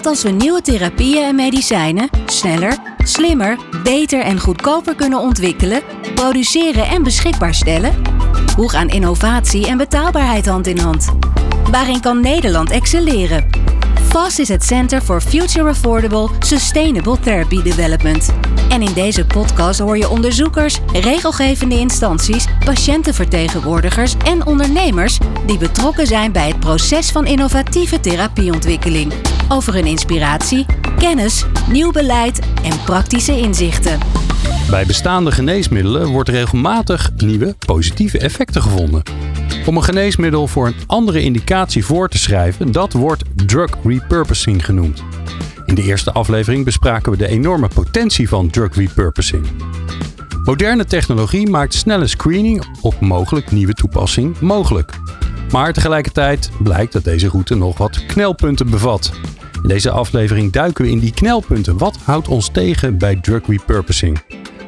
Wat als we nieuwe therapieën en medicijnen sneller, slimmer, beter en goedkoper kunnen ontwikkelen, produceren en beschikbaar stellen? Hoe gaan innovatie en betaalbaarheid hand in hand? Waarin kan Nederland excelleren? FAST is het Center for Future Affordable Sustainable Therapy Development. En in deze podcast hoor je onderzoekers, regelgevende instanties, patiëntenvertegenwoordigers en ondernemers die betrokken zijn bij het proces van innovatieve therapieontwikkeling. Over hun inspiratie, kennis, nieuw beleid en praktische inzichten. Bij bestaande geneesmiddelen wordt regelmatig nieuwe positieve effecten gevonden. Om een geneesmiddel voor een andere indicatie voor te schrijven, dat wordt drug repurposing genoemd. In de eerste aflevering bespraken we de enorme potentie van drug repurposing. Moderne technologie maakt snelle screening op mogelijk nieuwe toepassing mogelijk. Maar tegelijkertijd blijkt dat deze route nog wat knelpunten bevat. Deze aflevering duiken we in die knelpunten. Wat houdt ons tegen bij drug repurposing?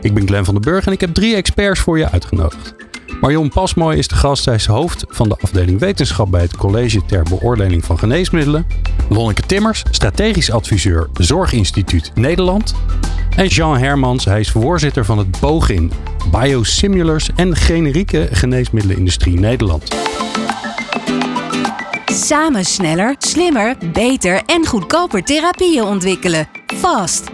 Ik ben Glenn van den Burg en ik heb drie experts voor je uitgenodigd. Marion Pasmooi is de gast. Zij is hoofd van de afdeling wetenschap bij het College ter Beoordeling van Geneesmiddelen. Lonneke Timmers, strategisch adviseur Zorginstituut Nederland. En Jean Hermans, hij is voorzitter van het BOGIN, Biosimilars en Generieke Geneesmiddelenindustrie Nederland. Samen sneller, slimmer, beter en goedkoper therapieën ontwikkelen. Fast.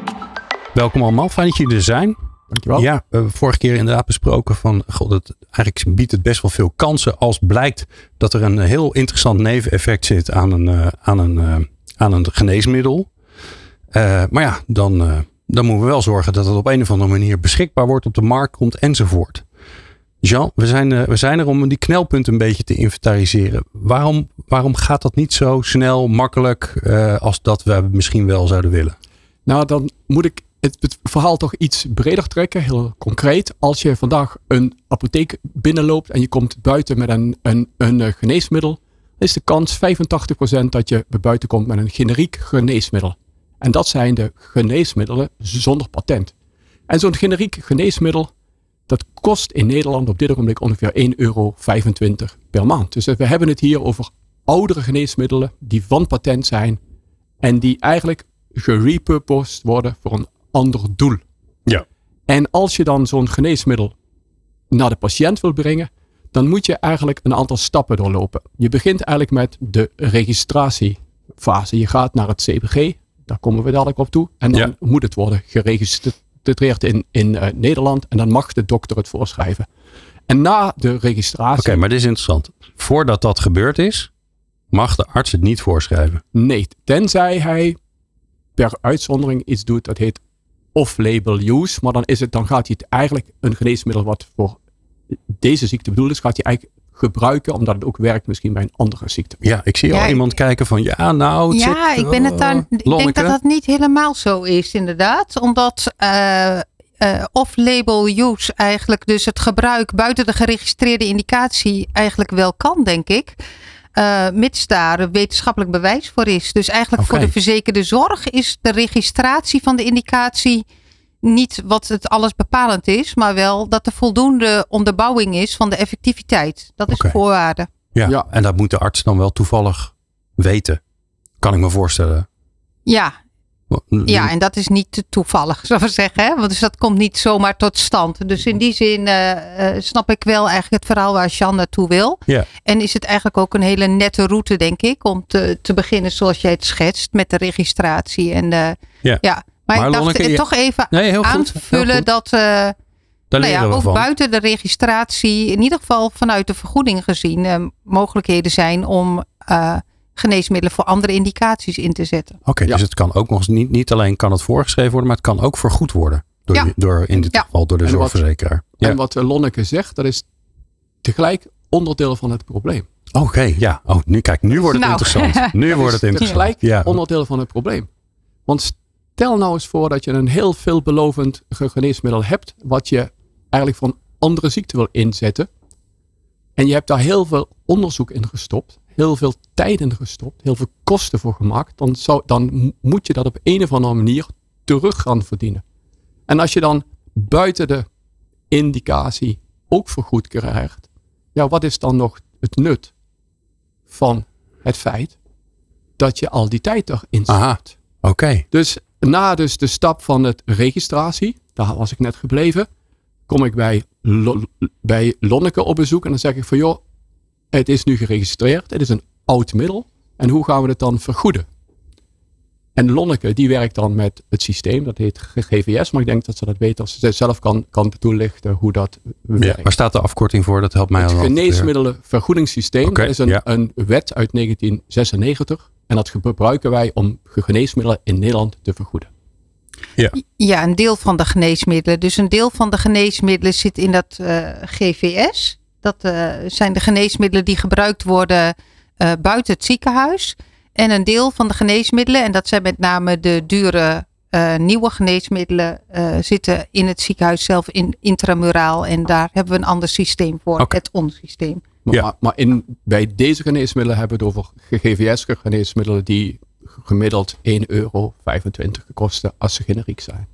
Welkom allemaal, fijn dat jullie er zijn. Dankjewel. Ja, uh, vorige keer inderdaad besproken van, god, het, eigenlijk biedt het best wel veel kansen als blijkt dat er een heel interessant neveneffect zit aan een, uh, aan een, uh, aan een geneesmiddel. maar ja, dan, dan moeten we wel zorgen dat het op een of andere manier beschikbaar wordt, op de markt komt enzovoort. Jean, we zijn, we zijn er om die knelpunten een beetje te inventariseren. Waarom, waarom gaat dat niet zo snel, makkelijk als dat we misschien wel zouden willen? Nou, dan moet ik het, het, verhaal toch iets breder trekken, heel concreet. Als je vandaag een apotheek binnenloopt en je komt buiten met een, een, een geneesmiddel, is de kans 85% dat je buiten komt met een generiek geneesmiddel. En dat zijn de geneesmiddelen zonder patent. En zo'n generiek geneesmiddel, dat kost in Nederland op dit ogenblik ongeveer 1,25 euro per maand. Dus we hebben het hier over oudere geneesmiddelen die van patent zijn en die eigenlijk gerepurposed worden voor een ander doel. Ja. En als je dan zo'n geneesmiddel naar de patiënt wil brengen, dan moet je eigenlijk een aantal stappen doorlopen. Je begint eigenlijk met de registratiefase. Je gaat naar het CBG, daar komen we dadelijk op toe. En dan Ja. moet het worden geregistreerd in, in eh, Nederland en dan mag de dokter het voorschrijven. En na de registratie. Oké, maar dit is interessant. Voordat dat gebeurd is, mag de arts het niet voorschrijven. Nee, tenzij hij per uitzondering iets doet dat heet off-label use. Maar dan, is het, dan gaat hij het eigenlijk een geneesmiddel wat voor deze ziekte bedoeld is, gaat hij eigenlijk gebruiken omdat het ook werkt misschien bij een andere ziekte. Ja, ik zie Ja, al iemand kijken van ja, nou. Het Ja, zit, ik ben het daar. Ik denk dat dat niet helemaal zo is, inderdaad. Omdat eh, eh, off-label use eigenlijk, dus het gebruik buiten de geregistreerde indicatie, eigenlijk wel kan, denk ik. Eh, mits daar wetenschappelijk bewijs voor is. Dus eigenlijk voor de verzekerde zorg is de registratie van de indicatie niet wat het alles bepalend is, maar wel dat er voldoende onderbouwing is van de effectiviteit. Dat is Oké. voorwaarde. Ja, Ja. en dat moet de arts dan wel toevallig weten. Kan ik me voorstellen. Ja, Ja, en dat is niet te toevallig, zou ik zeggen. Hè? Want dus dat komt niet zomaar tot stand. Dus in die zin eh, eh, snap ik wel eigenlijk het verhaal waar Jean naartoe wil. Ja. En is het eigenlijk ook een hele nette route, denk ik, om te, te beginnen zoals jij het schetst, met de registratie. En de, Ja. Maar, Maar ik dacht Lonneke, je- toch even Nee, heel goed. heel aanvullen goed. dat eh, Daar nou ja, we ook van. buiten de registratie, in ieder geval vanuit de vergoeding gezien, eh, mogelijkheden zijn om eh, geneesmiddelen voor andere indicaties in te zetten. Oké, Ja. dus het kan ook nog eens niet, niet alleen kan het voorgeschreven worden, maar het kan ook vergoed worden. Door, Ja. door in dit Ja. geval door de En wat- zorgverzekeraar. Ja. En wat Lonneke zegt, dat is tegelijk onderdeel van het probleem. Oké, ja. Oh, nu kijk, nu wordt het Nou. interessant. Nu wordt het interessant. Tegelijk Ja. onderdeel van het probleem. Want stel nou eens voor dat je een heel veelbelovend ge- geneesmiddel hebt, wat je eigenlijk voor een andere ziekte wil inzetten. En je hebt daar heel veel onderzoek in gestopt, heel veel tijd in gestopt, heel veel kosten voor gemaakt. Dan, zou, dan moet je dat op een of andere manier terug gaan verdienen. En als je dan buiten de indicatie ook vergoed krijgt, ja, wat is dan nog het nut van het feit dat je al die tijd erin Aha. stopt? Oké. Dus na dus de stap van het registratie, daar was ik net gebleven, kom ik bij, Lo- bij Lonneke op bezoek en dan zeg ik van joh, het is nu geregistreerd, het is een oud middel en hoe gaan we het dan vergoeden? En Lonneke die werkt dan met het systeem, dat heet GVS, maar ik denk dat ze dat beter ze zelf kan, kan toelichten hoe dat Ja, werkt. waar staat de afkorting voor? Dat helpt mij Het al. weer. geneesmiddelenvergoedingssysteem dat is een, ja. een wet uit 1996 en dat gebruiken wij om geneesmiddelen in Nederland te vergoeden. Ja, een deel van de geneesmiddelen. Dus een deel van de geneesmiddelen zit in dat eh, GVS. Dat eh, zijn de geneesmiddelen die gebruikt worden eh, buiten het ziekenhuis. En een deel van de geneesmiddelen, en dat zijn met name de dure eh, nieuwe geneesmiddelen, eh, zitten in het ziekenhuis zelf in intramuraal. En daar hebben we een ander systeem voor, het ON-systeem. Maar, Ja. maar, maar in, bij deze geneesmiddelen hebben we het over GVS-geneesmiddelen die gemiddeld 1,25 euro kosten als ze generiek zijn.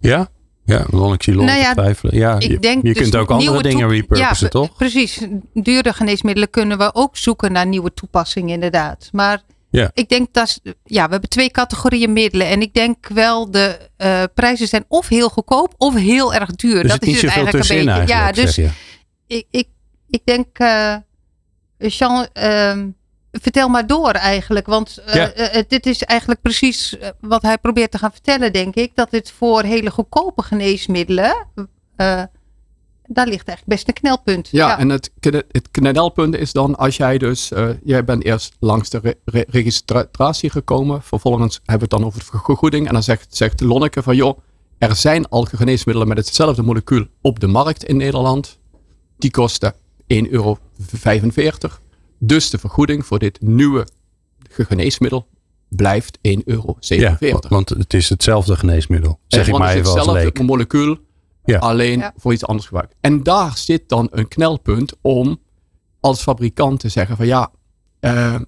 Ja? Ja, dan ik zie Lonneke Nou ja, twijfelen. Ja, je, denk je dus kunt ook andere dingen repurposen, ja, toch? Precies. Dure geneesmiddelen kunnen we ook zoeken naar nieuwe toepassingen, inderdaad. Maar Ja. ik denk dat. Ja, we hebben twee categorieën middelen. En ik denk wel, de eh, prijzen zijn of heel goedkoop of heel erg duur. Dat is niet het eigenlijk een beetje. eigenlijk, ja, dus zeg je. ik, ik, ik denk. eh Jean, ehm, vertel maar door eigenlijk. Want eh, Ja. eh, dit is eigenlijk precies wat hij probeert te gaan vertellen, denk ik. Dat dit voor hele goedkope geneesmiddelen. daar ligt eigenlijk best een knelpunt. Ja, en het, het knelpunt is dan als jij dus, jij bent eerst langs de re- re- registratie gekomen, vervolgens hebben we het dan over de vergoeding en dan zegt, zegt Lonneke van joh, er zijn al geneesmiddelen met hetzelfde molecuul op de markt in Nederland. Die kosten 1,45 euro. Dus de vergoeding voor dit nieuwe geneesmiddel blijft 1,47 euro. Ja, want het is hetzelfde geneesmiddel. Zeg ik maar het is even als hetzelfde leek. molecuul, Ja. alleen Ja. voor iets anders gebruikt. En daar zit dan een knelpunt om als fabrikant te zeggen van ja, eh,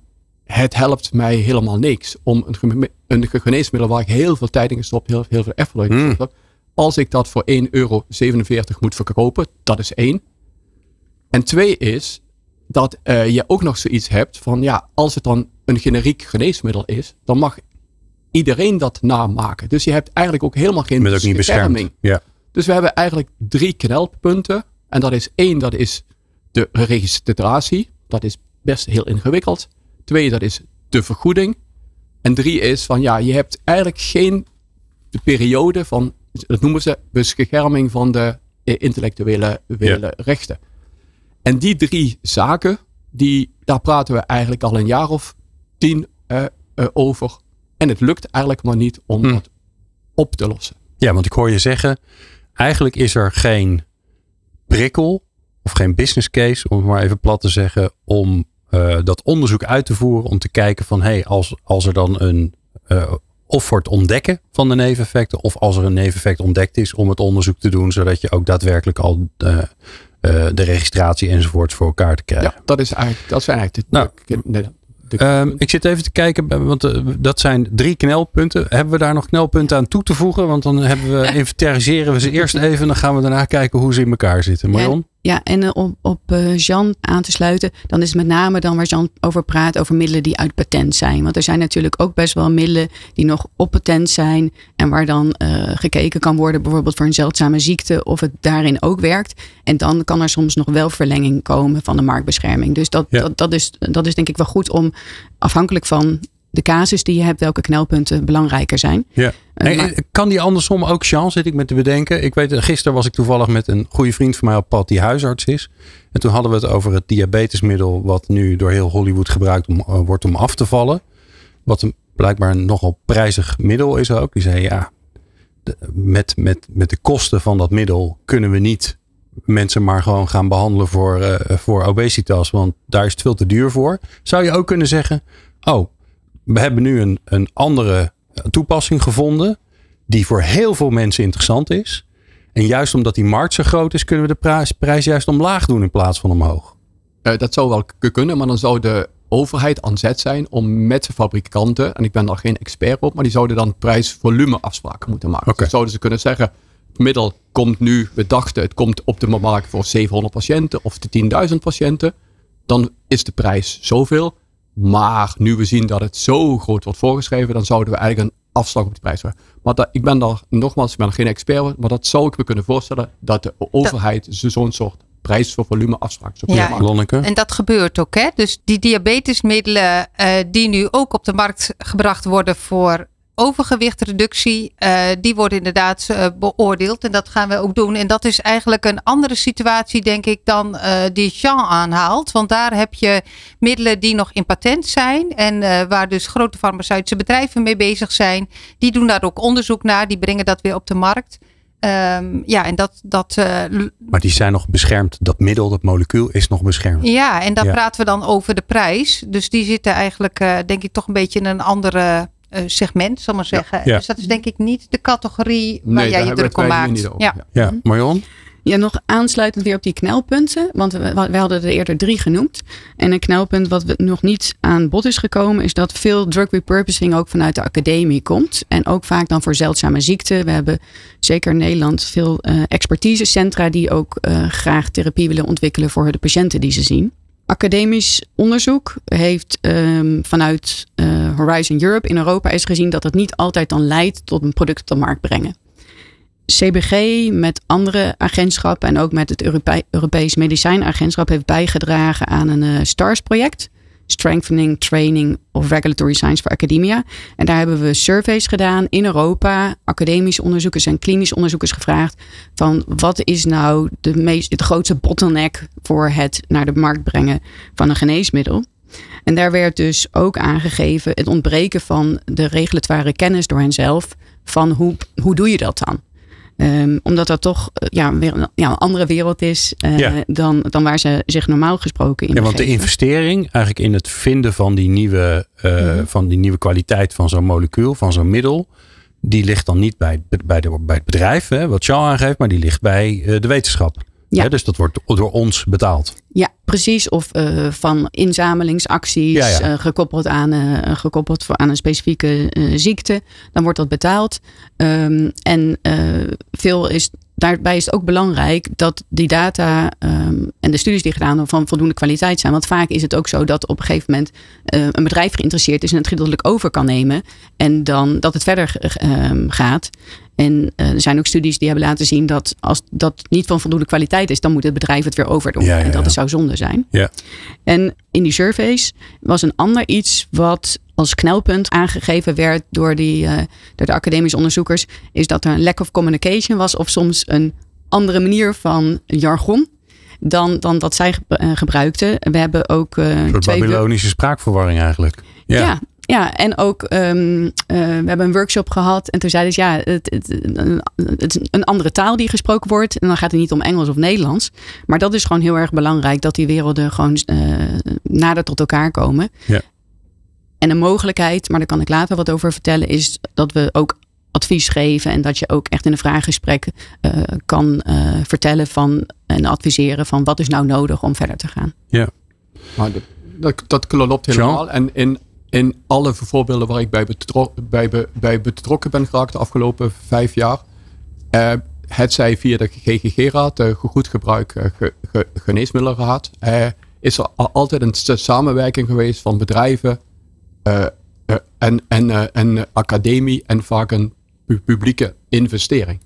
het helpt mij helemaal niks om een, een geneesmiddel waar ik heel veel tijd in gestopt, heel, heel veel effort in Hmm. gestopt heb, als ik dat voor 1,47 euro moet verkopen, dat is één. En twee is dat eh, je ook nog zoiets hebt van ja, als het dan een generiek geneesmiddel is, dan mag iedereen dat namaken. Dus je hebt eigenlijk ook helemaal geen ook niet bescherming. Ja. Dus we hebben eigenlijk drie knelpunten. En dat is één, dat is de registratie. Dat is best heel ingewikkeld. Twee, dat is de vergoeding. En drie is van ja, je hebt eigenlijk geen de periode van, dat noemen ze bescherming van de intellectuele wele rechten. En die drie zaken, die, daar praten we eigenlijk al een jaar of tien eh, eh, over. En het lukt eigenlijk maar niet om Hmm. dat op te lossen. ja, want ik hoor je zeggen, eigenlijk is er geen prikkel of geen business case, om het maar even plat te zeggen, om eh, dat onderzoek uit te voeren. Om te kijken van, hé, hey, als, als er dan een, of voor het ontdekken van de neveneffecten, of als er een neveneffect ontdekt is, om het onderzoek te doen, zodat je ook daadwerkelijk al eh, eh, de registratie enzovoort voor elkaar te krijgen. Ja, dat is eigenlijk, dat zijn eigenlijk de, Nou, de- de- de- Ehm, ik zit even te kijken, want eh, dat zijn drie knelpunten. Hebben we daar nog knelpunten aan toe te voegen? Want dan hebben we, inventariseren we ze eerst even. En dan gaan we daarna kijken hoe ze in elkaar zitten. Marion? Ja, en eh, om op eh, Jean aan te sluiten, dan is het met name dan waar Jean over praat, over middelen die uit patent zijn. Want er zijn natuurlijk ook best wel middelen die nog op patent zijn en waar dan eh, gekeken kan worden, bijvoorbeeld voor een zeldzame ziekte, of het daarin ook werkt. En dan kan er soms nog wel verlenging komen van de marktbescherming. Dus dat, Ja. dat, dat, is, dat is denk ik wel goed om, afhankelijk van de casus die je hebt, welke knelpunten belangrijker zijn. Ja. Eh, maar- eh, kan die andersom ook, Jean, zit ik me te bedenken. Ik weet, eh, gisteren was ik toevallig met een goede vriend van mij op pad die huisarts is. En toen hadden we het over het diabetesmiddel wat nu door heel Hollywood gebruikt om, wordt om af te vallen. Wat een blijkbaar nogal prijzig middel is ook. Die zei ja, de- met, met, met de kosten van dat middel kunnen we niet mensen maar gewoon gaan behandelen voor, voor obesitas. Want daar is het veel te duur voor. Zou je ook kunnen zeggen, oh, we hebben nu een, een andere toepassing gevonden. Die voor heel veel mensen interessant is. En juist omdat die markt zo groot is, kunnen we de prijs, prijs juist omlaag doen in plaats van omhoog. eh, dat zou wel kunnen, maar dan zou de overheid aan zet zijn om met de fabrikanten, en ik ben daar geen expert op, maar die zouden dan prijs-volume afspraken moeten maken. Oké. Dus zouden ze kunnen zeggen, het middel komt nu, we dachten het komt op de markt voor 700 patiënten of de 10.000 patiënten. Dan is de prijs zoveel. Maar nu we zien dat het zo groot wordt voorgeschreven, dan zouden we eigenlijk een afslag op de prijs hebben. Maar dat, ik ben daar nogmaals, ik ben er geen expert, maar dat zou ik me kunnen voorstellen dat de overheid zo'n soort prijs voor volume afspraak zou Ja. kunnen maken. En dat gebeurt ook, hè? Dus die diabetesmiddelen eh, die nu ook op de markt gebracht worden voor overgewichtreductie, eh, die worden inderdaad eh, beoordeeld. En dat gaan we ook doen. En dat is eigenlijk een andere situatie, denk ik, dan eh, die Jean aanhaalt. Want daar heb je middelen die nog in patent zijn. En waar dus grote farmaceutische bedrijven mee bezig zijn. Die doen daar ook onderzoek naar. Die brengen dat weer op de markt. Ehm, ja, en dat, dat Maar die zijn nog beschermd. Dat middel, dat molecuul is nog beschermd. ja, en dan Ja. praten we dan over de prijs. Dus die zitten eigenlijk, denk ik, toch een beetje in een andere segment, zal ik maar zeggen. Ja. Dus dat is denk ik niet de categorie waar Nee, jij daar je druk om maakt. niet over. Ja. Ja. Ja, Marion? Ja, nog aansluitend weer op die knelpunten. Want we, we hadden er eerder drie genoemd. En een knelpunt wat we nog niet aan bod is gekomen, is dat veel drug repurposing ook vanuit de academie komt. En ook vaak dan voor zeldzame ziekten. We hebben zeker in Nederland veel eh, expertisecentra die ook eh, graag therapie willen ontwikkelen voor de patiënten die ze zien. Academisch onderzoek heeft ehm, vanuit eh, Horizon Europe in Europa is gezien dat het niet altijd dan leidt tot een product op de markt brengen. CBG met andere agentschappen en ook met het Europe Europees Medicijnagentschap heeft bijgedragen aan een eh, STARS-project. Strengthening Training of Regulatory Science for Academia. En daar hebben we surveys gedaan in Europa, academische onderzoekers en klinische onderzoekers gevraagd van wat is nou de, meest, de grootste bottleneck voor het naar de markt brengen van een geneesmiddel. En daar werd dus ook aangegeven het ontbreken van de regulatoire kennis door henzelf van hoe, hoe doe je dat dan? Um, omdat dat toch uh, ja, weer een, ja, een andere wereld is uh, Ja. dan, dan waar ze zich normaal gesproken in Ja, want de investering eigenlijk in het vinden van die nieuwe, eh, Mhm. van die nieuwe kwaliteit van zo'n molecuul, van zo'n middel. Die ligt dan niet bij, bij, de, bij het bedrijf, hè, wat Jean aangeeft, maar die ligt bij eh, de wetenschap. Ja. Hè, dus dat wordt door ons betaald. Ja, precies. Of uh, van inzamelingsacties Ja, ja. uh, gekoppeld, aan, uh, gekoppeld voor, aan een specifieke ziekte. Dan wordt dat betaald. Um, en veel is, daarbij is het ook belangrijk dat die data um, en de studies die gedaan worden van voldoende kwaliteit zijn. Want vaak is het ook zo dat op een gegeven moment een bedrijf geïnteresseerd is en het gedeeltelijk over kan nemen. En dan dat het verder um, gaat. En er zijn ook studies die hebben laten zien dat als dat niet van voldoende kwaliteit is, dan moet het bedrijf het weer overdoen. Ja, ja, en dat ja. Zou zonde zijn. Ja. En in die surveys was een ander iets wat als knelpunt aangegeven werd door, die, uh, door de academische onderzoekers, is dat er een lack of communication was of soms een andere manier van jargon dan, dan dat zij uh, gebruikten. We hebben ook uh, Een soort twee Babylonische spraakverwarring eigenlijk. Ja. ja. Ja, en ook um, uh, we hebben een workshop gehad en toen zeiden ze ja, het, het, een, het is een andere taal die gesproken wordt. En dan gaat het niet om Engels of Nederlands. Maar dat is gewoon heel erg belangrijk dat die werelden gewoon uh, nader tot elkaar komen. Ja. En een mogelijkheid, maar daar kan ik later wat over vertellen, is dat we ook advies geven en dat je ook echt in een vraaggesprek uh, kan uh, vertellen van en adviseren van wat is nou nodig om verder te gaan. Ja. Maar dat, dat klopt helemaal. En in, in alle voorbeelden waar ik bij, bij, bij betrokken ben geraakt de afgelopen vijf jaar, uh, het zij via de GGG-raad, de goed gebruik uh, ge, ge, geneesmiddelenraad, uh, is er altijd een samenwerking geweest van bedrijven uh, en, en, en academie en vaak een pu publieke investering.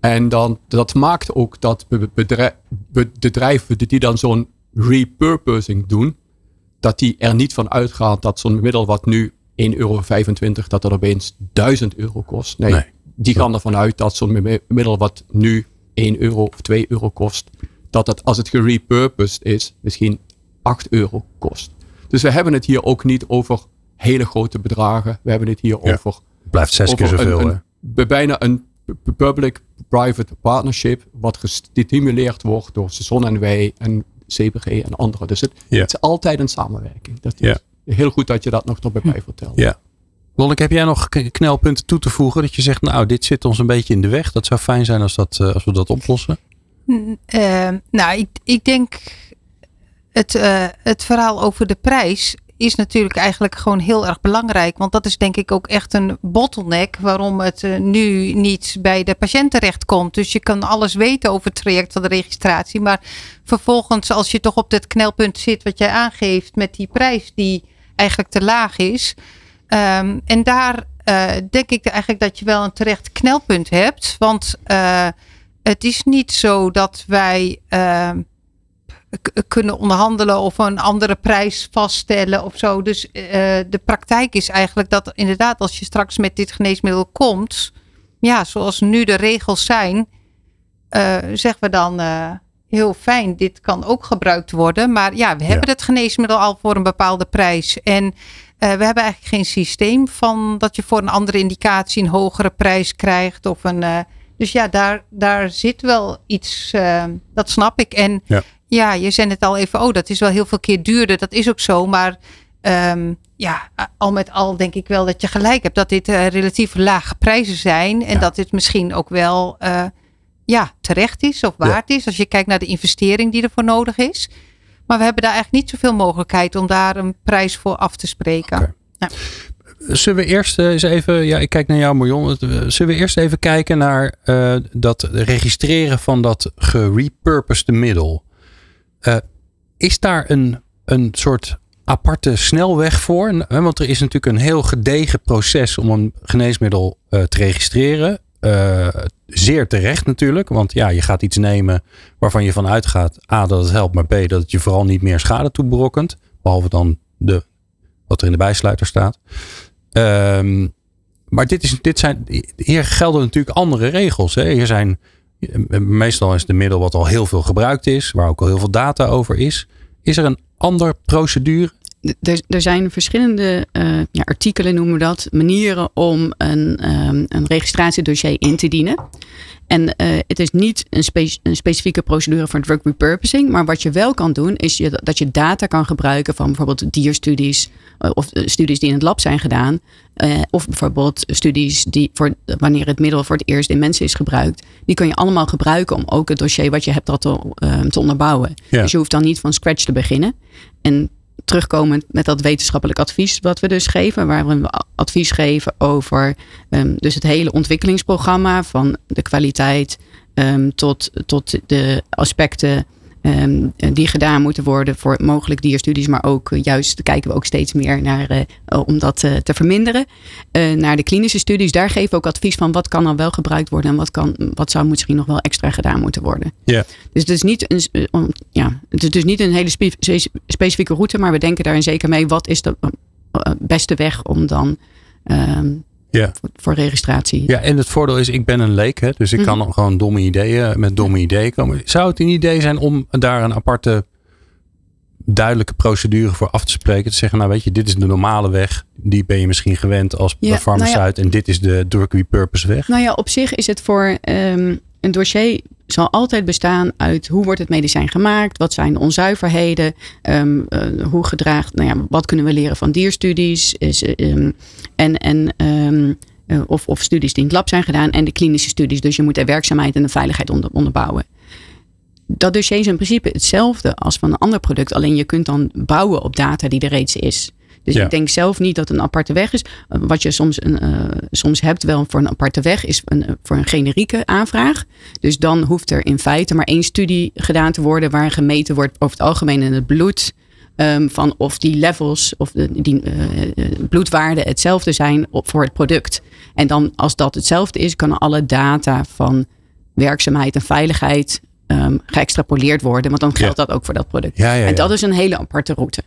En dan, dat maakt ook dat bedrijven die dan zo'n repurposing doen, dat die er niet van uitgaan dat zo'n middel wat nu 1,25 euro, dat dat opeens 1000 euro kost. Nee, nee. die gaan ervan uit dat zo'n middel wat nu 1 euro of 2 euro kost, dat het als het gerepurposed is, misschien 8 euro kost. Dus we hebben het hier ook niet over hele grote bedragen. We hebben het hier ja. over. Het blijft zes keer zoveel. Een, een, bijna een public-private partnership, wat gestimuleerd wordt door Zon en Wij en CPG en anderen. Dus het, ja. het is altijd een samenwerking. Dat is ja. heel goed dat je dat nog erbij bij vertelt. Ja. Lonneke, heb jij nog knelpunten toe te voegen dat je zegt, nou, dit zit ons een beetje in de weg. Dat zou fijn zijn als, dat, uh, als we dat oplossen. Uh, nou, ik, ik denk het, uh, het verhaal over de prijs is natuurlijk eigenlijk gewoon heel erg belangrijk. Want dat is denk ik ook echt een bottleneck waarom het uh, nu niet bij de patiënt terecht komt. Dus je kan alles weten over het traject van de registratie. Maar vervolgens als je toch op dat knelpunt zit wat jij aangeeft met die prijs die eigenlijk te laag is. Ehm, en daar denk ik eigenlijk dat je wel een terecht knelpunt hebt. Want het is niet zo dat wij ehm, kunnen onderhandelen of een andere prijs vaststellen of zo. Dus uh, de praktijk is eigenlijk dat inderdaad als je straks met dit geneesmiddel komt, ja, zoals nu de regels zijn, uh, zeggen we dan uh, heel fijn, dit kan ook gebruikt worden. Maar ja, we hebben het geneesmiddel al voor een bepaalde prijs. En we hebben eigenlijk geen systeem van dat je voor een andere indicatie een hogere prijs krijgt of een dus ja, daar, daar zit wel iets, dat snap ik. En ja. Ja. je zei het al even, oh, dat is wel heel veel keer duurder. Dat is ook zo, maar um, ja, al met al denk ik wel dat je gelijk hebt dat dit uh, relatief lage prijzen zijn. En dat dit misschien ook wel uh, ja, terecht is of waard is. Als je kijkt naar de investering die ervoor nodig is. Maar we hebben daar eigenlijk niet zoveel mogelijkheid om daar een prijs voor af te spreken. Okay. Zullen we eerst eh, eens even, ja, ik kijk naar jou, Marion. Zullen we eerst even kijken naar uh, dat registreren van dat gerepurposed middel? Uh, is daar een, een soort aparte snelweg voor? Want er is natuurlijk een heel gedegen proces om een geneesmiddel uh, te registreren. zeer terecht natuurlijk, want ja, je gaat iets nemen waarvan je van uitgaat: A, dat het helpt, maar B, dat het je vooral niet meer schade toebrokkent. Behalve dan de, wat er in de bijsluiter staat. Um, maar dit, is, dit zijn, hier gelden natuurlijk andere regels. Hè. Hier zijn, meestal is het middel wat al heel veel gebruikt is, waar ook al heel veel data over is. Is er een andere procedure? Er, er zijn verschillende uh, ja, artikelen, noemen we dat, manieren om een, um, een registratiedossier in te dienen. En uh, het is niet een, spe een, specifieke procedure voor drug repurposing. Maar wat je wel kan doen, is je, dat je data kan gebruiken van bijvoorbeeld dierstudies. Uh, of studies die in het lab zijn gedaan. of bijvoorbeeld studies die voor wanneer het middel voor het eerst in mensen is gebruikt. Die kun je allemaal gebruiken om ook het dossier wat je hebt dat te, te onderbouwen. Ja. Dus je hoeft dan niet van scratch te beginnen. En terugkomend met dat wetenschappelijk advies wat we dus geven, waar we advies geven over um, dus het hele ontwikkelingsprogramma van de kwaliteit um, tot, tot de aspecten um, die gedaan moeten worden voor mogelijk dierstudies, maar ook uh, juist kijken we ook steeds meer naar uh, om dat uh, te verminderen. naar de klinische studies, daar geven we ook advies van wat kan dan wel gebruikt worden en wat, kan, wat zou misschien nog wel extra gedaan moeten worden. Yeah. Dus het is niet een, ja, het is dus niet een hele spe specifieke route, maar we denken daarin zeker mee wat is de beste weg om dan um, ja. Voor, voor, registratie. Ja, en het voordeel is, ik ben een leek, hè, dus ik mm -hmm. kan gewoon domme ideeën met domme ideeën komen. Zou het een idee zijn om daar een aparte duidelijke procedure voor af te spreken? Te zeggen, nou weet je, dit is de normale weg. Die ben je misschien gewend als ja, farmaceut. Nou ja. En dit is de drug repurpose weg. Nou ja, op zich is het voor um, een dossier zal altijd bestaan uit hoe wordt het medicijn gemaakt, wat zijn de onzuiverheden, um, uh, hoe gedraagt, nou ja, wat kunnen we leren van dierstudies is, um, en, en um, uh, of, of studies die in het lab zijn gedaan en de klinische studies. Dus je moet de werkzaamheid en de veiligheid onder, onderbouwen. Dat dossier is in principe hetzelfde als van een ander product, alleen je kunt dan bouwen op data die er reeds is. Dus ja. ik denk zelf niet dat het een aparte weg is. Wat je soms, een, uh, soms hebt wel voor een aparte weg is een, voor een generieke aanvraag. Dus dan hoeft er in feite maar één studie gedaan te worden waar gemeten wordt over het algemeen in het bloed. Um, van of die levels of de, die uh, bloedwaarden hetzelfde zijn op, voor het product. En dan als dat hetzelfde is, kunnen alle data van werkzaamheid en veiligheid um, geëxtrapoleerd worden. Want dan geldt ja. dat ook voor dat product. Ja, ja, en dat is een hele aparte route.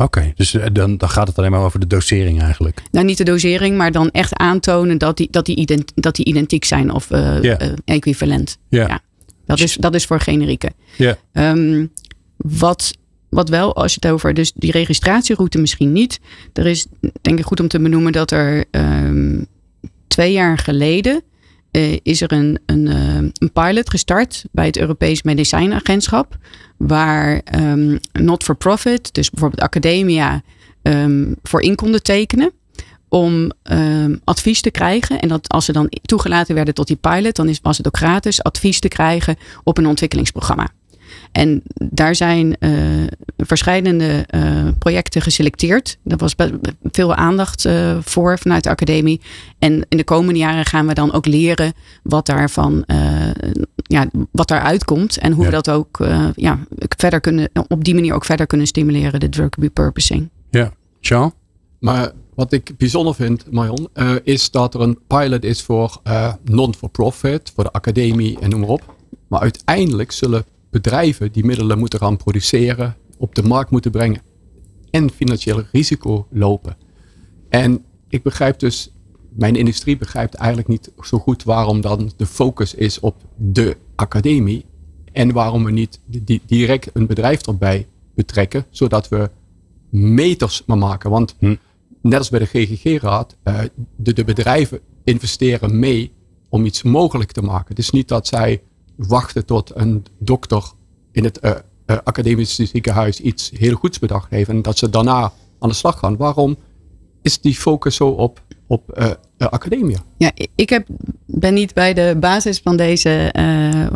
Oké, okay, dus dan, dan gaat het alleen maar over de dosering eigenlijk. Nou, niet de dosering, maar dan echt aantonen dat die, dat die, ident, dat die identiek zijn of uh, yeah. uh, equivalent. Yeah. Ja. Dat is, dat is voor generieke. Yeah. Um, wat, wat wel, als je het over dus die registratieroute misschien niet. Er is denk ik goed om te benoemen dat er um, twee jaar geleden uh, is er een, een, een pilot gestart bij het Europees Medicijnagentschap waar um, not-for-profit, dus bijvoorbeeld academia, um, voor in konden tekenen. Om um, advies te krijgen. En dat als ze dan toegelaten werden tot die pilot, dan is, was het ook gratis advies te krijgen op een ontwikkelingsprogramma. En daar zijn uh, verschillende uh, projecten geselecteerd. Daar was veel aandacht uh, voor vanuit de academie. En in de komende jaren gaan we dan ook leren wat daarvan, ja, wat daaruit komt. En hoe ja. we dat ook ja, verder kunnen, op die manier ook verder kunnen stimuleren, de drug repurposing. Ja. Jean? Maar wat ik bijzonder vind, Marion, uh, is dat er een pilot is voor uh, non-for-profit, voor de academie en noem maar op. Maar uiteindelijk zullen bedrijven die middelen moeten gaan produceren, op de markt moeten brengen en financieel risico lopen. En ik begrijp dus, mijn industrie begrijpt eigenlijk niet zo goed waarom dan de focus is op de academie en waarom we niet direct een bedrijf erbij betrekken, zodat we meters maar maken. Want hm. net als bij de GGG-raad, uh, de, de bedrijven investeren mee om iets mogelijk te maken. Het is niet dat zij wachten tot een dokter in het uh, uh, academische ziekenhuis iets heel goeds bedacht heeft en dat ze daarna aan de slag gaan. Waarom is die focus zo op, op uh, academia? Ja, ik heb, ben niet bij de basis van deze, uh,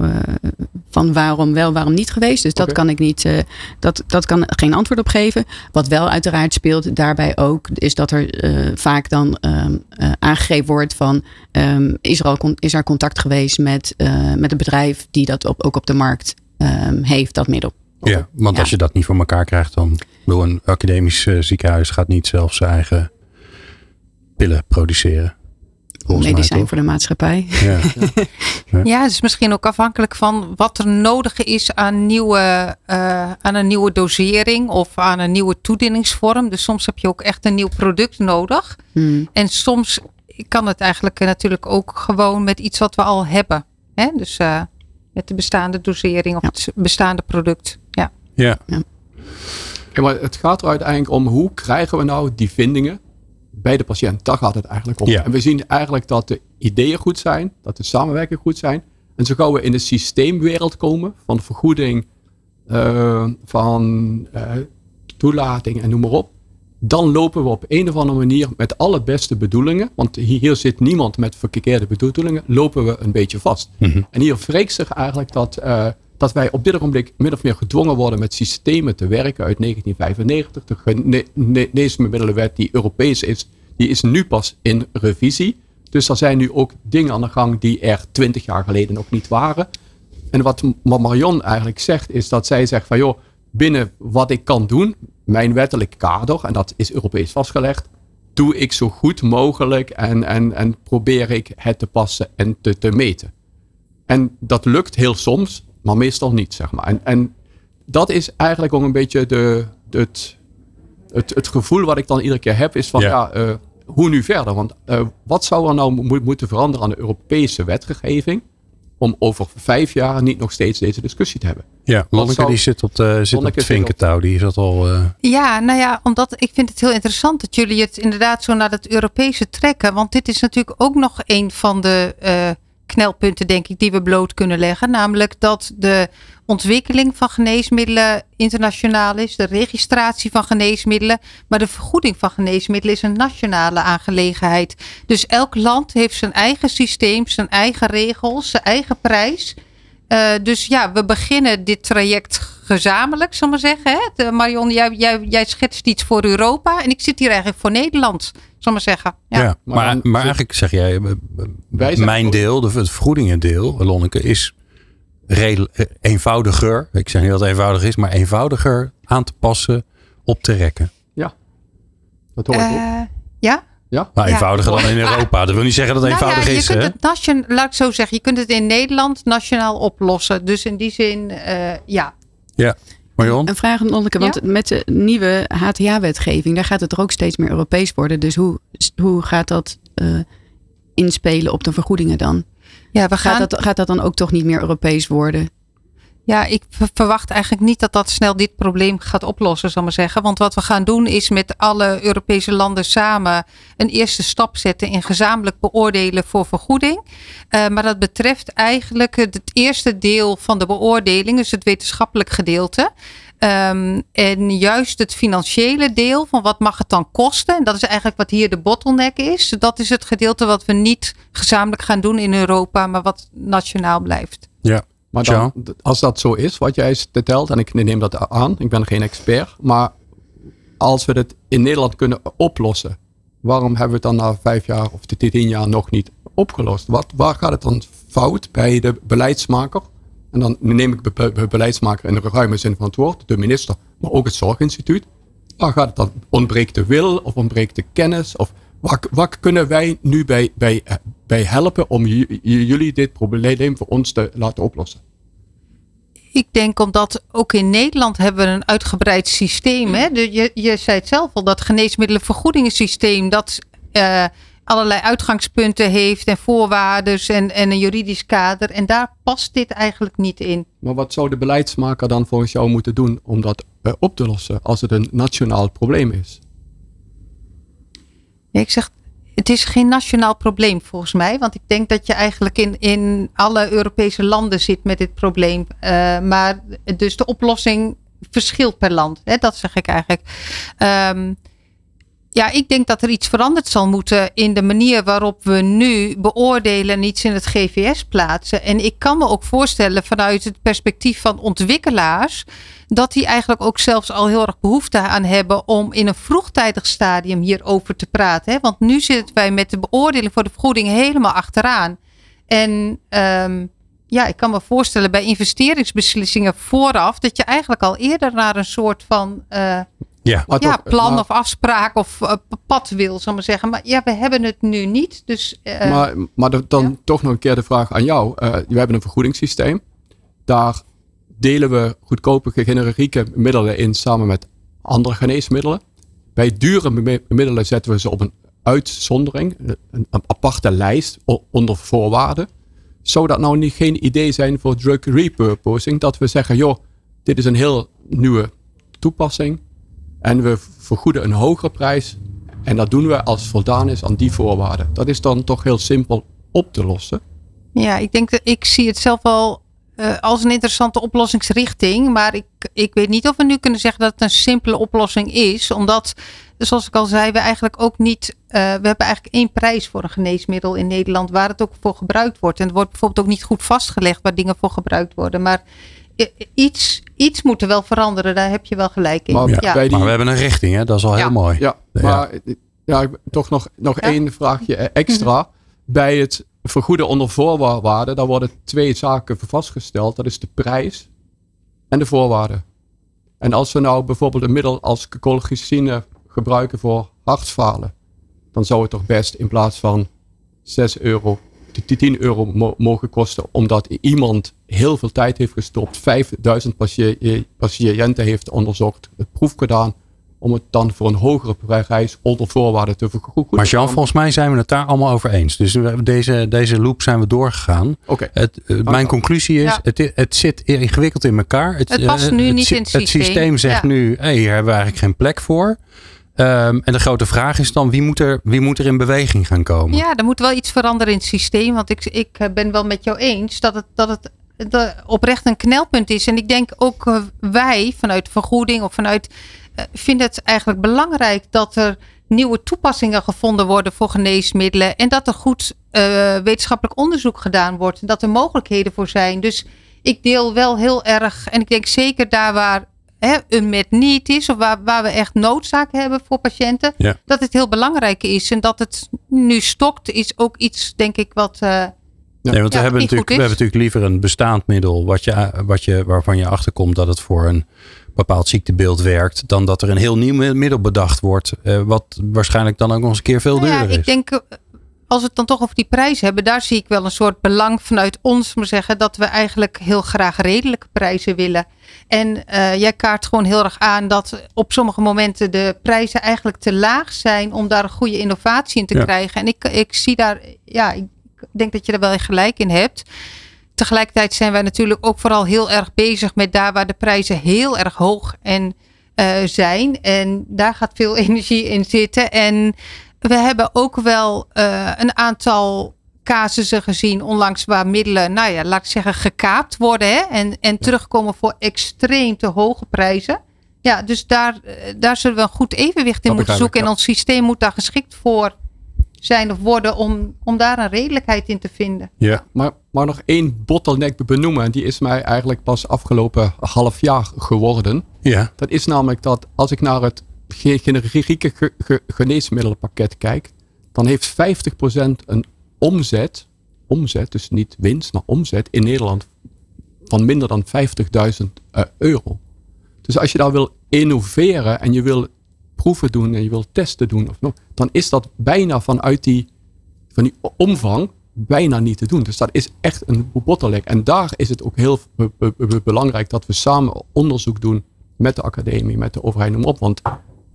van waarom wel, waarom niet geweest. Dus dat kan ik niet, uh, dat, dat kan geen antwoord op geven. Wat wel uiteraard speelt daarbij ook, is dat er vaak dan um, aangegeven wordt van, um, is, er al, is er contact geweest met, met een bedrijf die dat op, ook op de markt um, heeft, dat middel. Ja, want als je dat niet voor elkaar krijgt, dan door een academisch ziekenhuis gaat niet zelf zijn eigen pillen produceren. Medicijn voor de maatschappij. Ja. ja. ja, het is misschien ook afhankelijk van wat er nodig is aan, nieuwe, uh, aan een nieuwe dosering of aan een nieuwe toedieningsvorm. Dus soms heb je ook echt een nieuw product nodig. Hmm. En soms kan het eigenlijk natuurlijk ook gewoon met iets wat we al hebben. Hè? Dus uh, met de bestaande dosering of het bestaande product. Ja. ja. ja. maar het gaat er uiteindelijk om hoe krijgen we nou die vindingen bij de patiënt. Daar gaat het eigenlijk om. En we zien eigenlijk dat de ideeën goed zijn, dat de samenwerking goed zijn. En zo gauw we in de systeemwereld komen van vergoeding, uh, van uh, toelating en noem maar op. Dan lopen we op een of andere manier met alle beste bedoelingen, want hier zit niemand met verkeerde bedoelingen, lopen we een beetje vast. Mhm. En hier vreekt zich eigenlijk dat, uh, dat wij op dit ogenblik min of meer gedwongen worden met systemen te werken uit 1995. De geneesmiddelenwet die Europees is, die is nu pas in revisie. Dus er zijn nu ook dingen aan de gang die er twintig jaar geleden nog niet waren. En wat Marion eigenlijk zegt, is dat zij zegt van joh, binnen wat ik kan doen, mijn wettelijk kader, en dat is Europees vastgelegd, doe ik zo goed mogelijk en, en, en probeer ik het te passen en te, te meten. En dat lukt heel soms, maar meestal niet, zeg maar. En, en dat is eigenlijk ook een beetje de, het, het, het gevoel wat ik dan iedere keer heb, is van ja, uh, hoe nu verder? Want uh, wat zou er nou moeten veranderen aan de Europese wetgeving? Om over vijf jaar niet nog steeds deze discussie te hebben. Ja, Lonneke die zit op, de, zit op het vinkentouw. Die is dat al. Uh... Ja, nou ja, omdat ik vind het heel interessant dat jullie het inderdaad zo naar het Europese trekken. Want dit is natuurlijk ook nog een van de knelpunten, denk ik, die we bloot kunnen leggen. Namelijk dat de ontwikkeling van geneesmiddelen internationaal is, de registratie van geneesmiddelen, maar de vergoeding van geneesmiddelen is een nationale aangelegenheid. Dus elk land heeft zijn eigen systeem, zijn eigen regels, zijn eigen prijs. Uh, dus ja, we beginnen dit traject gezamenlijk, zal maar zeggen. Hè? Marion, jij, jij, jij schetst iets voor Europa en ik zit hier eigenlijk voor Nederland, zal maar zeggen. Ja, ja maar, maar, eigenlijk zeg jij, eh, mijn deel, de, het vergoedingendeel, Lonneke, is redel, eh, eenvoudiger. Ik zeg niet dat het eenvoudig is, maar eenvoudiger aan te passen, op te rekken. Ja, dat hoor ik uh, Ja? Ja? Maar eenvoudiger dan in Europa. Dat wil niet zeggen dat het nou eenvoudig ja, is. Je kunt het nationaal, laat ik zo zeggen, je kunt het in Nederland nationaal oplossen. Dus in die zin, uh, ja. Ja. Marion? Een vraag aan Onneke, want met de nieuwe HTA-wetgeving, daar gaat het er ook steeds meer Europees worden. Dus hoe, hoe gaat dat uh, inspelen op de vergoedingen dan? Ja, we gaan... gaat, dat, gaat dat dan ook toch niet meer Europees worden? Ja, ik verwacht eigenlijk niet dat dat snel dit probleem gaat oplossen, zal maar zeggen. Want wat we gaan doen is met alle Europese landen samen een eerste stap zetten in gezamenlijk beoordelen voor vergoeding. Uh, maar dat betreft eigenlijk het eerste deel van de beoordeling, dus het wetenschappelijk gedeelte. Um, en juist het financiële deel van wat mag het dan kosten. En dat is eigenlijk wat hier de bottleneck is. Dat is het gedeelte wat we niet gezamenlijk gaan doen in Europa, maar wat nationaal blijft. Ja, maar dan, als dat zo is, wat jij vertelt, en ik neem dat aan, ik ben geen expert, maar als we het in Nederland kunnen oplossen, waarom hebben we het dan na vijf jaar of tien jaar nog niet opgelost? Wat, waar gaat het dan fout bij de beleidsmaker? En dan neem ik de beleidsmaker in de ruime zin van het woord, de minister, maar ook het Zorginstituut. waar gaat het dan? Ontbreekt de wil of ontbreekt de kennis? Of wat, wat kunnen wij nu bij, bij, bij helpen om jullie dit probleem voor ons te laten oplossen? Ik denk omdat ook in Nederland hebben we een uitgebreid systeem. Hè? je, je zei het zelf al, dat geneesmiddelenvergoedingssysteem, dat uh, allerlei uitgangspunten heeft en voorwaarden en, en een juridisch kader. En daar past dit eigenlijk niet in. Maar wat zou de beleidsmaker dan volgens jou moeten doen om dat uh, op te lossen als het een nationaal probleem is? Ik zeg, het is geen nationaal probleem volgens mij. Want ik denk dat je eigenlijk in, in alle Europese landen zit met dit probleem. Uh, maar dus de oplossing verschilt per land. Hè, dat zeg ik eigenlijk. Um, ja, ik denk dat er iets veranderd zal moeten in de manier waarop we nu beoordelen en iets in het GVS plaatsen. En ik kan me ook voorstellen vanuit het perspectief van ontwikkelaars dat die eigenlijk ook zelfs al heel erg behoefte aan hebben om in een vroegtijdig stadium hierover te praten. Hè? Want nu zitten wij met de beoordeling voor de vergoeding helemaal achteraan. En um, ja, ik kan me voorstellen bij investeringsbeslissingen vooraf dat je eigenlijk al eerder naar een soort van uh, ja, ja plan of afspraak of uh, pad wil, zal maar zeggen. Maar ja, we hebben het nu niet. Dus, uh, maar maar dan toch nog een keer de vraag aan jou. we hebben een vergoedingssysteem. Daar delen we goedkope generieke middelen in samen met andere geneesmiddelen. Bij dure middelen zetten we ze op een uitzondering, een, aparte lijst onder voorwaarden. Zou dat nou niet geen idee zijn voor drug repurposing? Dat we zeggen, joh, dit is een heel nieuwe toepassing en we vergoeden een hogere prijs en dat doen we als voldaan is aan die voorwaarden. Dat is dan toch heel simpel op te lossen. Ja, ik denk dat ik zie het zelf wel uh, als een interessante oplossingsrichting. Maar ik, ik weet niet of we nu kunnen zeggen dat het een simpele oplossing is. Omdat, zoals ik al zei, we eigenlijk ook niet. Uh, we hebben eigenlijk één prijs voor een geneesmiddel in Nederland waar het ook voor gebruikt wordt. En het wordt bijvoorbeeld ook niet goed vastgelegd waar dingen voor gebruikt worden. Maar iets, iets moet er wel veranderen, daar heb je wel gelijk in. Maar, ja. maar we hebben een richting, hè? dat is al heel mooi. Ja, maar ja, toch nog, nog één vraagje extra. Bij het vergoeden onder voorwaarden, daar worden twee zaken vastgesteld. Dat is de prijs en de voorwaarden. En als we nou bijvoorbeeld een middel als colchicine gebruiken voor hartfalen, dan zou het toch best in plaats van 6 euro, 10 euro mogen kosten, omdat iemand heel veel tijd heeft gestopt, 5000 patiënten heeft onderzocht, het proef gedaan, om het dan voor een hogere prijs onder voorwaarden te vergoeden. Maar Jean, volgens mij zijn we het daar allemaal over eens. Dus deze, deze loop zijn we doorgegaan. Oké. Het, eh, mijn conclusie is, het, het zit ingewikkeld in elkaar. Het, het past nu niet in het systeem. Het systeem zegt nu, hey, hier hebben we eigenlijk geen plek voor. Um, en de grote vraag is dan, wie moet, er, wie moet er in beweging gaan komen? Ja, er moet wel iets veranderen in het systeem. Want ik, ik eh, ben wel met jou eens dat het, dat het oprecht een knelpunt is. En ik denk ook uh, wij vanuit vergoeding of vanuit uh, vind het eigenlijk belangrijk dat er nieuwe toepassingen gevonden worden voor geneesmiddelen. En dat er goed uh, wetenschappelijk onderzoek gedaan wordt. En dat er mogelijkheden voor zijn. Dus ik deel wel heel erg. En ik denk zeker daar waar hè, een met niet is. Of waar, waar we echt noodzaak hebben voor patiënten. Ja. Dat het heel belangrijk is. En dat het nu stokt is ook iets denk ik wat... Uh, Nee, want we, hebben natuurlijk, we hebben natuurlijk liever een bestaand middel wat je, wat je, waarvan je achterkomt dat het voor een bepaald ziektebeeld werkt, dan dat er een heel nieuw middel bedacht wordt, eh, wat waarschijnlijk dan ook nog eens een keer veel nou duurder ja, ik denk, als we het dan toch over die prijs hebben, daar zie ik wel een soort belang vanuit ons, maar zeggen, dat we eigenlijk heel graag redelijke prijzen willen. En uh, jij kaart gewoon heel erg aan dat op sommige momenten de prijzen eigenlijk te laag zijn om daar een goede innovatie in te krijgen. En ik, ik zie daar, ja, ik denk dat je er wel gelijk in hebt. Tegelijkertijd zijn wij natuurlijk ook vooral heel erg bezig met daar waar de prijzen heel erg hoog en, uh, zijn. En daar gaat veel energie in zitten. En we hebben ook wel uh, een aantal casussen gezien onlangs waar middelen, nou ja, laat ik zeggen, gekaapt worden. Hè? En, en terugkomen voor extreem te hoge prijzen. Ja, dus daar, eh, daar zullen we een goed evenwicht in moeten zoeken. En ons systeem moet daar geschikt voor zijn of worden om, om daar een redelijkheid in te vinden. Ja, maar, maar nog één bottleneck benoemen. En die is mij eigenlijk pas afgelopen half jaar geworden. Ja. Dat is namelijk dat als ik naar het generieke geneesmiddelenpakket kijk. Dan heeft 50% een omzet, omzet, dus niet winst, maar omzet in Nederland van minder dan 50.000 uh, euro. Dus als je daar wil innoveren en je wil proeven doen en je wilt testen doen, of nog, dan is dat bijna vanuit die, van die omvang bijna niet te doen. Dus dat is echt een bottleneck. En daar is het ook heel belangrijk dat we samen onderzoek doen met de academie, met de overheid, noem op. Want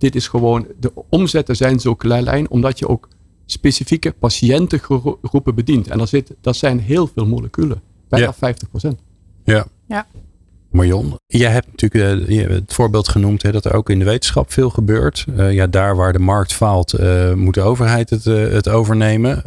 dit is gewoon, de omzetten zijn zo klein, omdat je ook specifieke patiëntengroepen bedient. En daar zit, dat zijn heel veel moleculen. Bijna ja. 50% Ja. ja. Marion, jij hebt natuurlijk uh, het voorbeeld genoemd hè, dat er ook in de wetenschap veel gebeurt. Uh, ja, daar waar de markt faalt, uh, moet de overheid het, het overnemen.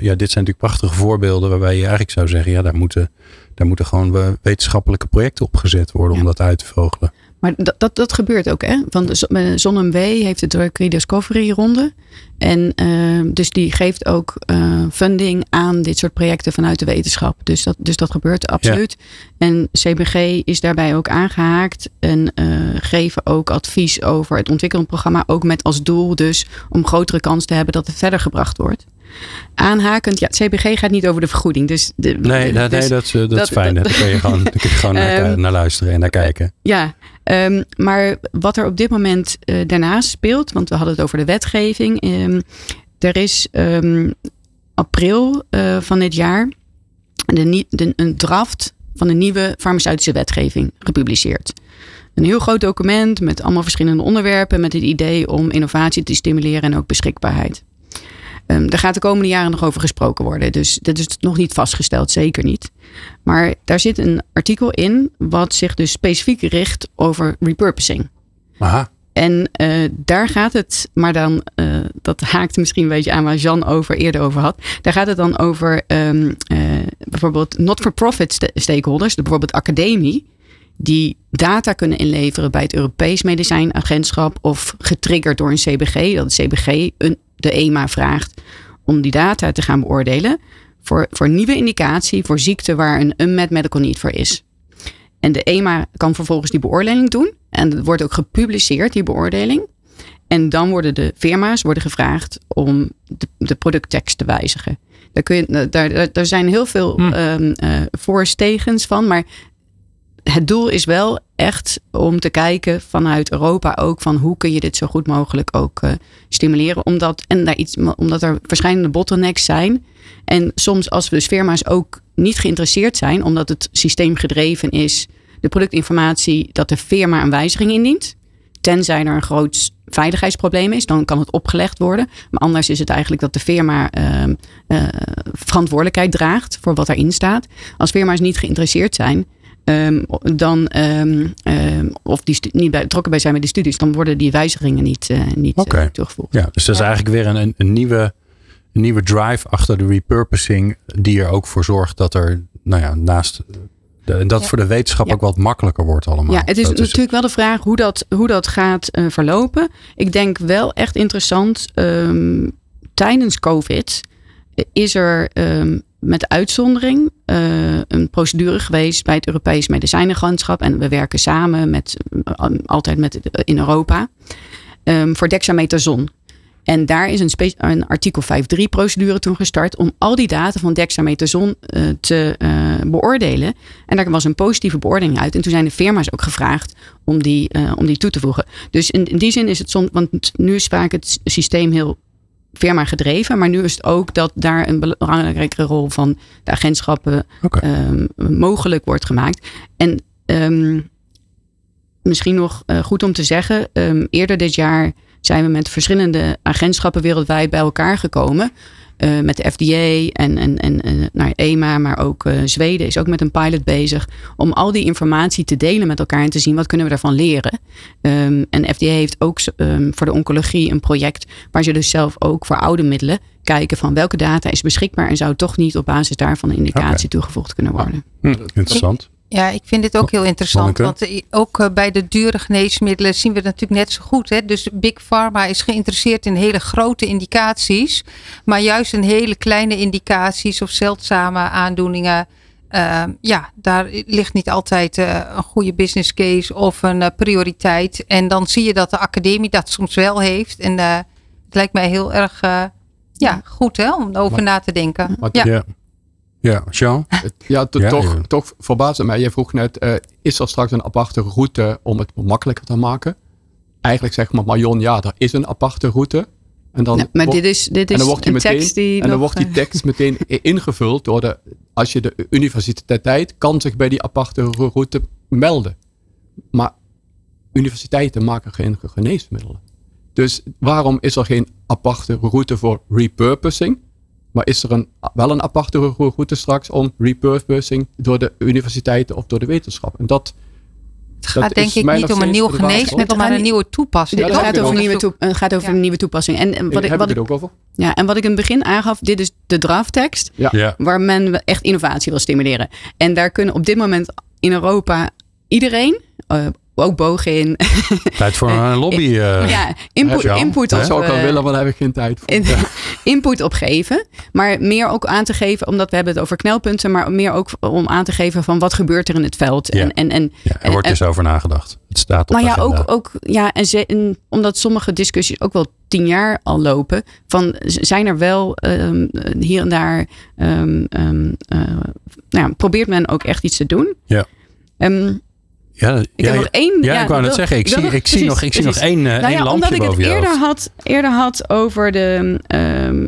ja, dit zijn natuurlijk prachtige voorbeelden waarbij je eigenlijk zou zeggen, ja, daar moeten, daar moeten gewoon wetenschappelijke projecten opgezet worden om dat uit te vogelen. Maar dat, dat, dat gebeurt ook, hè? Want ZonMW heeft de Drug Rediscovery ronde. En uh, dus die geeft ook uh, funding aan dit soort projecten vanuit de wetenschap. Dus dat, dus dat gebeurt absoluut. En CBG is daarbij ook aangehaakt. En uh, geven ook advies over het ontwikkelprogramma. Ook met als doel dus om grotere kans te hebben dat het verder gebracht wordt aanhakend. Ja, het CBG gaat niet over de vergoeding. Dus de, nee, nee, dus dat, dat, dat, is fijn. Daar kun je gewoon, kun je gewoon naar, ehm, naar, luisteren en naar kijken. Ja, um, maar wat er op dit moment uh, daarnaast speelt, want we hadden het over de wetgeving. Um, er is april uh, van dit jaar de, de, een draft van een nieuwe farmaceutische wetgeving gepubliceerd. Een heel groot document met allemaal verschillende onderwerpen met het idee om innovatie te stimuleren en ook beschikbaarheid. Um, daar gaat de komende jaren nog over gesproken worden. Dus dat is nog niet vastgesteld, zeker niet. Maar daar zit een artikel in wat zich dus specifiek richt over repurposing. Aha. En uh, daar gaat het, maar dan, uh, dat haakt misschien een beetje aan waar Jan over eerder over had. Daar gaat het dan over um, uh, bijvoorbeeld not-for-profit stakeholders, bijvoorbeeld academie, die data kunnen inleveren bij het Europees Medicijnagentschap of getriggerd door een CBG, dat het CBG een de EMA vraagt om die data te gaan beoordelen voor, voor nieuwe indicatie voor ziekte waar een unmet medical need voor is. En de EMA kan vervolgens die beoordeling doen. En het wordt ook gepubliceerd, die beoordeling. En dan worden de firma's worden gevraagd om de, de producttekst te wijzigen. Daar, kun je, daar, daar zijn heel veel hm. um, uh, van. Maar het doel is wel echt om te kijken vanuit Europa ook van hoe kun je dit zo goed mogelijk ook uh, stimuleren. Omdat, en daar iets, omdat er verschillende bottlenecks zijn. En soms als dus firma's ook niet geïnteresseerd zijn, omdat het systeem gedreven is, de productinformatie, dat de firma een wijziging indient. Tenzij er een groot veiligheidsprobleem is, dan kan het opgelegd worden. Maar anders is het eigenlijk dat de firma uh, uh, verantwoordelijkheid draagt voor wat erin staat. Als firma's niet geïnteresseerd zijn, Um, dan, um, um, of die niet bij, betrokken bij zijn met de studies, dan worden die wijzigingen niet, uh, niet okay. uh, toegevoegd. Ja, dus dat is eigenlijk weer een, een, nieuwe, een nieuwe drive achter de repurposing, die er ook voor zorgt dat er, nou ja, naast. De, dat ja. voor de wetenschap ja. ook wat makkelijker wordt allemaal. Ja, het is, natuurlijk wel de vraag hoe dat, hoe dat gaat uh, verlopen. Ik denk wel echt interessant. tijdens COVID is er met uitzondering uh, een procedure geweest bij het Europees Medicijnenagentschap. En we werken samen met, uh, altijd met, in Europa um, voor dexamethason. En daar is een, een artikel 5.3 procedure toen gestart om al die data van dexamethason uh, te beoordelen. En daar was een positieve beoordeling uit. En toen zijn de firma's ook gevraagd om die, om die toe te voegen. Dus in, die zin is het soms, want nu is het systeem heel firma gedreven. Maar nu is het ook dat daar een belangrijkere rol van de agentschappen okay. um, mogelijk wordt gemaakt. En um, misschien nog uh, goed om te zeggen, um, eerder dit jaar zijn we met verschillende agentschappen wereldwijd bij elkaar gekomen. Uh, met de FDA en, en, en uh, nou, EMA, maar ook uh, Zweden is ook met een pilot bezig. Om al die informatie te delen met elkaar en te zien wat kunnen we daarvan leren. Um, en FDA heeft ook um, voor de oncologie een project waar ze dus zelf ook voor oude middelen kijken van welke data is beschikbaar en zou toch niet op basis daarvan een indicatie okay. toegevoegd kunnen worden. Hm, interessant. Ja, ik vind dit ook heel interessant. Want ook eh, bij de dure geneesmiddelen zien we het natuurlijk net zo goed. Hè? Dus Big Pharma is geïnteresseerd in hele grote indicaties. Maar juist in hele kleine indicaties of zeldzame aandoeningen. Uh, ja, daar ligt niet altijd uh, een goede business case of een uh, prioriteit. En dan zie je dat de academie dat soms wel heeft. En het lijkt mij heel erg ja, goed hè, om over maar, na te denken. ja. ja. Ja, Jean? Ja, ja toch, ja. toch mij. Je vroeg net, uh, is er straks een aparte route om het makkelijker te maken? eigenlijk zeg maar Marion, ja, er is een aparte route. En dan Ja, maar wordt- dit is, dit en is dan wordt die een meteen, tekst die en dan nog, wordt die eh, tekst meteen ingevuld door de, als je de universiteit kan zich bij die aparte ro- route melden. Maar universiteiten maken geen geneesmiddelen. Dus waarom is er geen aparte route voor repurposing? Maar is er een, wel een aparte ro- route straks om repurposing door de universiteiten of door de wetenschap? En dat, Het gaat Dat denk is ik mij niet nog om een steeds nieuw geneesmiddel, maar een nieuwe toepassing. Ja, het gaat over, een ook. nieuwe toe- het gaat over Ja. een nieuwe toepassing. En, en wat, wat ik, heb wat, ik het ook over. ja, en wat ik in het begin aangaf, dit is de drafttekst. Ja. waar men echt innovatie wil stimuleren. En daar kunnen op dit moment in Europa iedereen, eh, ook Bogin, Tijd voor een lobby. eh. ja, input, input Dat op, zou ik wel eh, willen, maar daar heb ik geen tijd voor. in- input op geven. Maar meer ook aan te geven, omdat we hebben het over knelpunten, maar meer ook om aan te geven van wat gebeurt er in het veld. Ja. En, en, en Ja, er wordt en- dus over nagedacht. Het staat op nou de ja, agenda. ook, ook ja, en, ze, en omdat sommige discussies ook wel tien jaar al lopen, van zijn er wel ehm, hier en daar, ehm, ehm, eh, nou ja, probeert men ook echt iets te doen. Ja. Ehm, ja, ja, ik heb nog één. Ja, ik wou net zeggen, ik zie, nog- ik zie nog, ik zie nog één, eh, Nou één ja, lampje omdat ik het eerder hoofd. had, eerder had over de. ehm,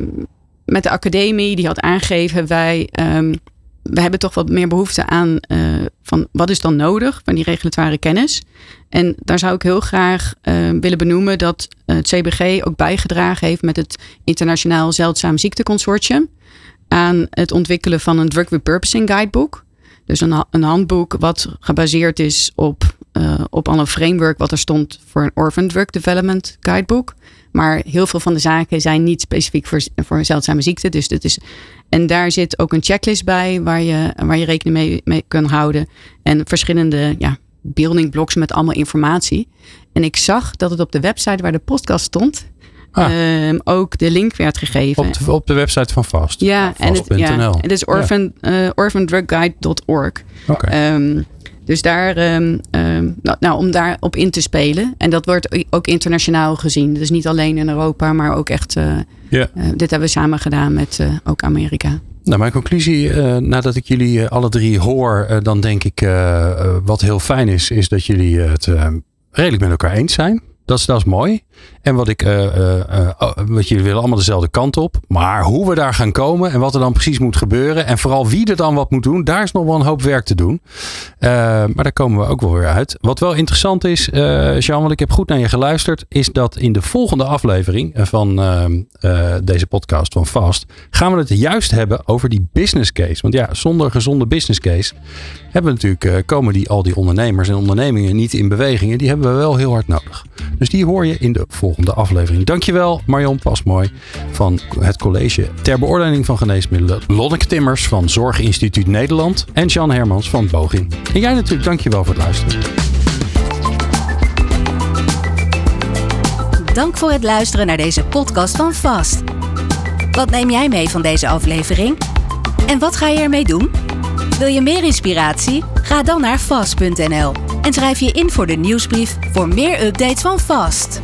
met de academie, die had aangegeven: wij. ehm, we hebben toch wat meer behoefte aan eh, van wat is dan nodig van die regulatoire kennis. En daar zou ik heel graag eh, willen benoemen dat eh, het CBG ook bijgedragen heeft met het Internationaal Zeldzaam Ziekteconsortium aan het ontwikkelen van een drug repurposing guidebook. Dus een, een handboek wat gebaseerd is op, eh, op al een framework wat er stond voor een Orphan Drug Development Guidebook. Maar heel veel van de zaken zijn niet specifiek voor, voor een zeldzame ziekte. Dus dit is, en daar zit ook een checklist bij waar je, waar je rekening mee, mee kan houden. En verschillende ja, building blocks met allemaal informatie. En ik zag dat het op de website waar de podcast stond, Ah. ehm, ook de link werd gegeven. Op de, op de website van Vast. Ja, en het, ja, het is orphan, eh, orphandrugguide.org. Ehm, dus daar, ehm, nou, nou, om daarop in te spelen. En dat wordt ook internationaal gezien. Dus niet alleen in Europa, maar ook echt. Ja. eh, dit hebben we samen gedaan met ook Amerika. Nou, mijn conclusie, nadat ik jullie alle drie hoor, dan denk ik wat heel fijn is, is dat jullie het redelijk met elkaar eens zijn. Dat is, dat is mooi. En wat ik, eh, eh, eh, oh, wat jullie willen allemaal dezelfde kant op. Maar hoe we daar gaan komen en wat er dan precies moet gebeuren. En vooral wie er dan wat moet doen. Daar is nog wel een hoop werk te doen. Maar daar komen we ook wel weer uit. Wat wel interessant is, Jean, want ik heb goed naar je geluisterd. Is dat in de volgende aflevering van deze podcast van Fast. Gaan we het juist hebben over die business case. Want ja, zonder gezonde business case hebben natuurlijk, komen die, al die ondernemers en ondernemingen niet in beweging. En die hebben we wel heel hard nodig. Dus die hoor je in de volgende aflevering. Dankjewel Marion Pasmooi van het college ter beoordeling van geneesmiddelen. Lonneke Timmers van Zorginstituut Nederland. En Jan Hermans van Bogin. En jij natuurlijk, dankjewel voor het luisteren. Dank voor het luisteren naar deze podcast van Vast. Wat neem jij mee van deze aflevering? En wat ga je ermee doen? Wil je meer inspiratie? Ga dan naar vast.nl en schrijf je in voor de nieuwsbrief voor meer updates van Vast.